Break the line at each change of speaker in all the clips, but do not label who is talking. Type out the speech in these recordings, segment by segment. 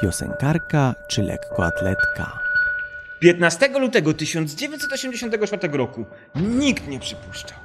Piosenkarka czy lekkoatletka?
15 lutego 1984 roku nikt nie przypuszczał,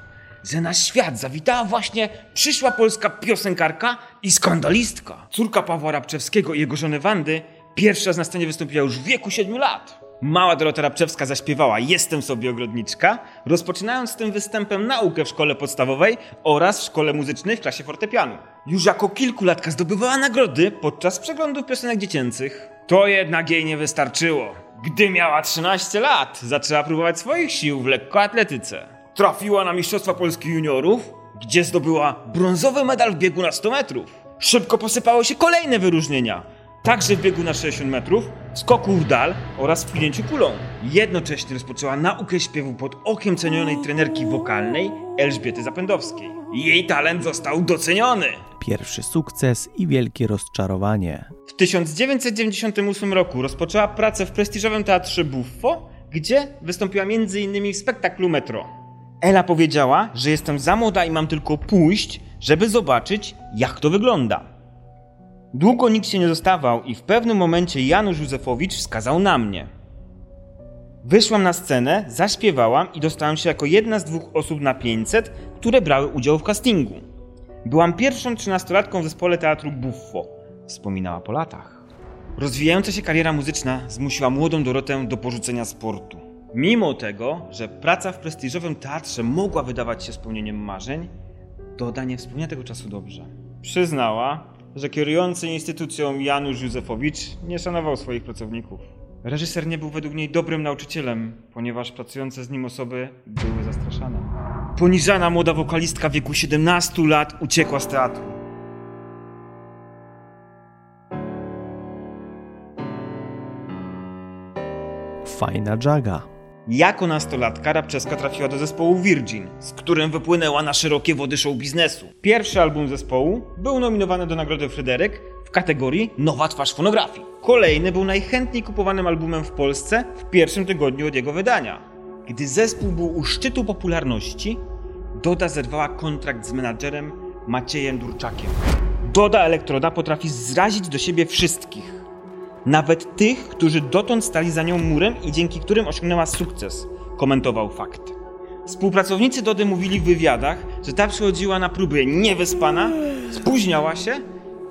że na świat zawitała właśnie przyszła polska piosenkarka i skandalistka. Córka Pawła Rabczewskiego i jego żony Wandy pierwsza na scenie wystąpiła już w wieku 7 lat. Mała Dorota Rabczewska zaśpiewała Jestem sobie ogrodniczka, rozpoczynając tym występem naukę w szkole podstawowej oraz w szkole muzycznej w klasie fortepianu. Już jako kilkulatka zdobywała nagrody podczas przeglądów piosenek dziecięcych. To jednak jej nie wystarczyło. Gdy miała 13 lat, zaczęła próbować swoich sił w lekkoatletyce. Trafiła na Mistrzostwa Polski Juniorów, gdzie zdobyła brązowy medal w biegu na 100 metrów. Szybko posypały się kolejne wyróżnienia, także w biegu na 60 metrów, skoku w dal oraz w pchnięciu kulą. Jednocześnie rozpoczęła naukę śpiewu pod okiem cenionej trenerki wokalnej Elżbiety Zapędowskiej. Jej talent został doceniony.
Pierwszy sukces i wielkie rozczarowanie.
W 1998 roku rozpoczęła pracę w prestiżowym teatrze Buffo, gdzie wystąpiła m.in. w spektaklu Metro. Ela powiedziała, że jestem za młoda i mam tylko pójść, żeby zobaczyć, jak to wygląda. Długo nikt się nie zostawał i w pewnym momencie Janusz Józefowicz wskazał na mnie. Wyszłam na scenę, zaśpiewałam i dostałam się jako jedna z dwóch osób na 500, które brały udział w castingu. Byłam pierwszą trzynastolatką w zespole teatru Buffo, wspominała po latach. Rozwijająca się kariera muzyczna zmusiła młodą Dorotę do porzucenia sportu. Mimo tego, że praca w prestiżowym teatrze mogła wydawać się spełnieniem marzeń, Doda nie wspomina tego czasu dobrze. Przyznała, że kierujący instytucją Janusz Józefowicz nie szanował swoich pracowników. Reżyser nie był według niej dobrym nauczycielem, ponieważ pracujące z nim osoby były zastraszane. Poniżana młoda wokalistka w wieku 17 lat uciekła z teatru.
Fajna dżaga.
Jako nastolatka Rabczewska trafiła do zespołu Virgin, z którym wypłynęła na szerokie wody show biznesu. Pierwszy album zespołu był nominowany do nagrody Fryderyk w kategorii Nowa twarz fonografii. Kolejny był najchętniej kupowanym albumem w Polsce w pierwszym tygodniu od jego wydania. Gdy zespół był u szczytu popularności, Doda zerwała kontrakt z menadżerem Maciejem Durczakiem. Doda Elektroda potrafi zrazić do siebie wszystkich. Nawet tych, którzy dotąd stali za nią murem i dzięki którym osiągnęła sukces, komentował fakt. Współpracownicy Dody mówili w wywiadach, że ta przychodziła na próby niewyspana, spóźniała się,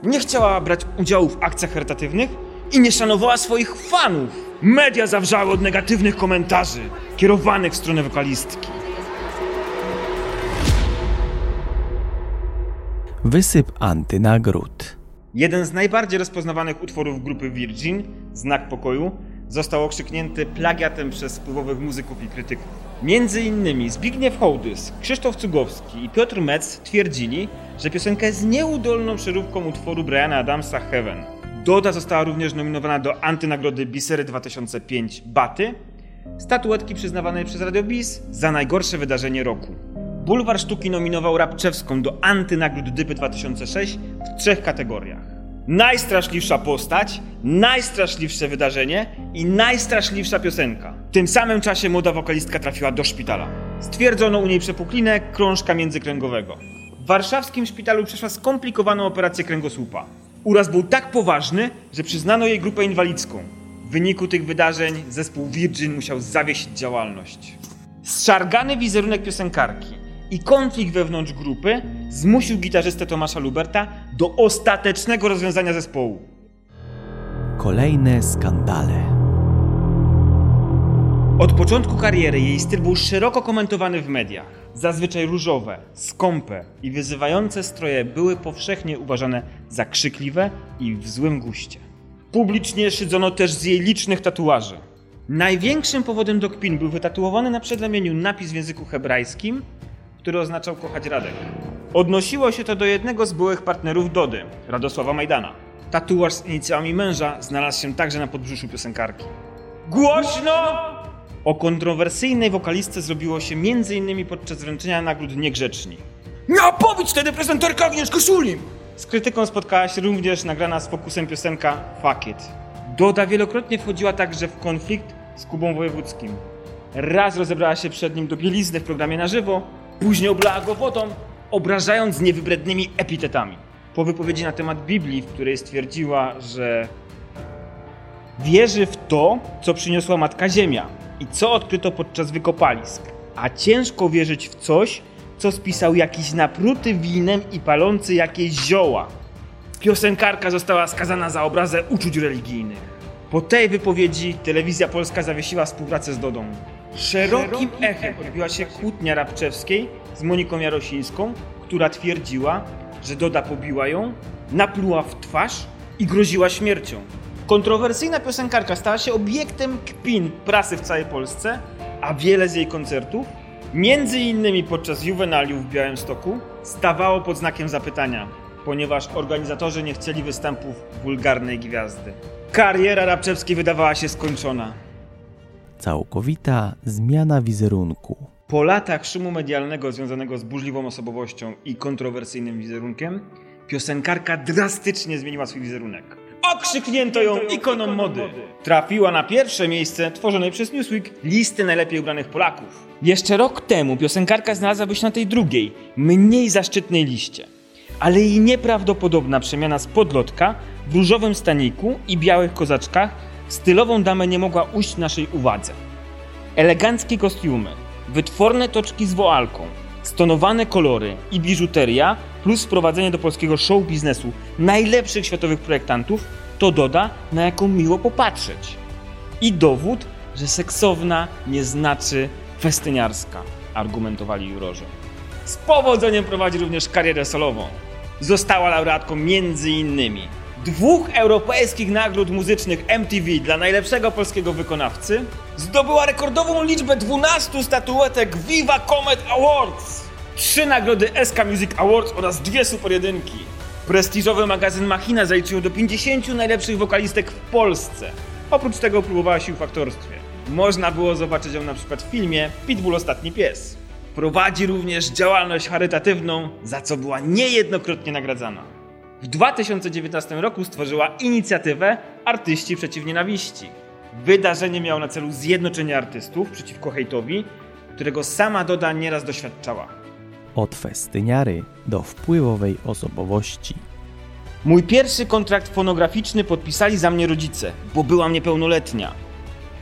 nie chciała brać udziału w akcjach charytatywnych i nie szanowała swoich fanów. Media zawrzały od negatywnych komentarzy kierowanych w stronę wokalistki.
Wysyp antynagród.
Jeden z najbardziej rozpoznawanych utworów grupy Virgin, Znak Pokoju, został okrzyknięty plagiatem przez wpływowych muzyków i krytyków. Między innymi Zbigniew Hołdys, Krzysztof Cugowski i Piotr Metz twierdzili, że piosenka jest nieudolną przeróbką utworu Briana Adamsa Heaven. Doda została również nominowana do antynagrody Bisery 2005 Baty, statuetki przyznawanej przez Radio Bis za najgorsze wydarzenie roku. Bulwar Sztuki nominował Rabczewską do antynagród Dypy 2006 w trzech kategoriach. Najstraszliwsza postać, najstraszliwsze wydarzenie i najstraszliwsza piosenka. W tym samym czasie młoda wokalistka trafiła do szpitala. Stwierdzono u niej przepuklinę krążka międzykręgowego. W warszawskim szpitalu przeszła skomplikowaną operację kręgosłupa. Uraz był tak poważny, że przyznano jej grupę inwalidzką. W wyniku tych wydarzeń zespół Virgin musiał zawiesić działalność. Zszargany wizerunek piosenkarki i konflikt wewnątrz grupy zmusił gitarzystę Tomasza Luberta do ostatecznego rozwiązania zespołu.
Kolejne skandale.
Od początku kariery jej styl był szeroko komentowany w mediach. Zazwyczaj różowe, skąpe i wyzywające stroje były powszechnie uważane za krzykliwe i w złym guście. Publicznie szydzono też z jej licznych tatuaży. Największym powodem do kpin był wytatuowany na przedramieniu napis w języku hebrajskim, który oznaczał kochać Radek. Odnosiło się to do jednego z byłych partnerów Dody, Radosława Majdana. Tatuaż z inicjałami męża znalazł się także na podbrzuszu piosenkarki. Głośno! O kontrowersyjnej wokalistce zrobiło się m.in. podczas wręczenia nagród niegrzeczni. Miała pobić wtedy prezenterka Agnieszka Szulim! Z krytyką spotkała się również nagrana z fokusem piosenka Fuck It. Doda wielokrotnie wchodziła także w konflikt z Kubą Wojewódzkim. Raz rozebrała się przed nim do bielizny w programie na żywo, później oblała go wodą, obrażając niewybrednymi epitetami. Po wypowiedzi na temat Biblii, w której stwierdziła, że Wierzy w to, co przyniosła Matka Ziemia i co odkryto podczas wykopalisk. A ciężko wierzyć w coś, co spisał jakiś napruty winem i palący jakieś zioła. Piosenkarka została skazana za obrazę uczuć religijnych. Po tej wypowiedzi telewizja polska zawiesiła współpracę z Dodą. Szerokim echem odbiła się kłótnia Rabczewskiej z Moniką Jarosińską, która twierdziła, że Doda pobiła ją, napluła w twarz i groziła śmiercią. Kontrowersyjna piosenkarka stała się obiektem kpin prasy w całej Polsce, a wiele z jej koncertów, między innymi podczas Juvenaliów w Białymstoku, stawało pod znakiem zapytania, ponieważ organizatorzy nie chcieli występów wulgarnej gwiazdy. Kariera Rabczewskiej wydawała się skończona.
Całkowita zmiana wizerunku.
Po latach szumu medialnego związanego z burzliwą osobowością i kontrowersyjnym wizerunkiem, piosenkarka drastycznie zmieniła swój wizerunek. Okrzyknięto ją ikoną mody. Trafiła na pierwsze miejsce tworzonej przez Newsweek listy najlepiej ubranych Polaków. Jeszcze rok temu piosenkarka znalazłaby się na tej drugiej, mniej zaszczytnej liście. Ale jej nieprawdopodobna przemiana z podlotka w różowym staniku i białych kozaczkach stylową damę nie mogła ujść naszej uwadze. Eleganckie kostiumy, wytworne toczki z woalką, stonowane kolory i biżuteria plus wprowadzenie do polskiego show biznesu najlepszych światowych projektantów to doda, na jaką miło popatrzeć. I dowód, że seksowna nie znaczy festyniarska, argumentowali jurorzy. Z powodzeniem prowadzi również karierę solową. Została laureatką między innymi dwóch europejskich nagród muzycznych MTV dla najlepszego polskiego wykonawcy, zdobyła rekordową liczbę 12 statuetek Viva Comet Awards, trzy nagrody SK Music Awards oraz dwie super jedynki. Prestiżowy magazyn Machina zaliczył do 50 najlepszych wokalistek w Polsce. Oprócz tego próbowała sił w aktorstwie. Można było zobaczyć ją na przykład w filmie Pitbull Ostatni Pies. Prowadzi również działalność charytatywną, za co była niejednokrotnie nagradzana. W 2019 roku stworzyła inicjatywę Artyści Przeciw Nienawiści. Wydarzenie miało na celu zjednoczenie artystów przeciwko hejtowi, którego sama Doda nieraz doświadczała.
Od festyniary do wpływowej osobowości.
Mój pierwszy kontrakt fonograficzny podpisali za mnie rodzice, bo byłam niepełnoletnia.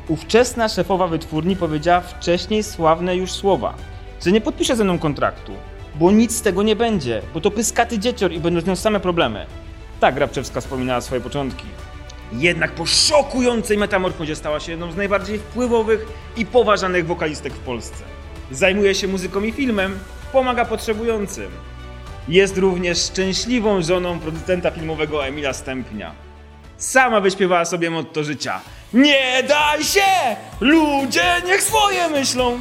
Ówczesna szefowa wytwórni powiedziała wcześniej sławne już słowa, że nie podpisze ze mną kontraktu, bo nic z tego nie będzie, bo to pyskaty dziecior i będą z nią same problemy. Tak Grabczewska wspominała swoje początki. Jednak po szokującej metamorfozie stała się jedną z najbardziej wpływowych i poważanych wokalistek w Polsce. Zajmuje się muzyką i filmem, pomaga potrzebującym. Jest również szczęśliwą żoną producenta filmowego Emila Stępnia. Sama wyśpiewała sobie motto życia. Nie daj się! Ludzie niech swoje myślą!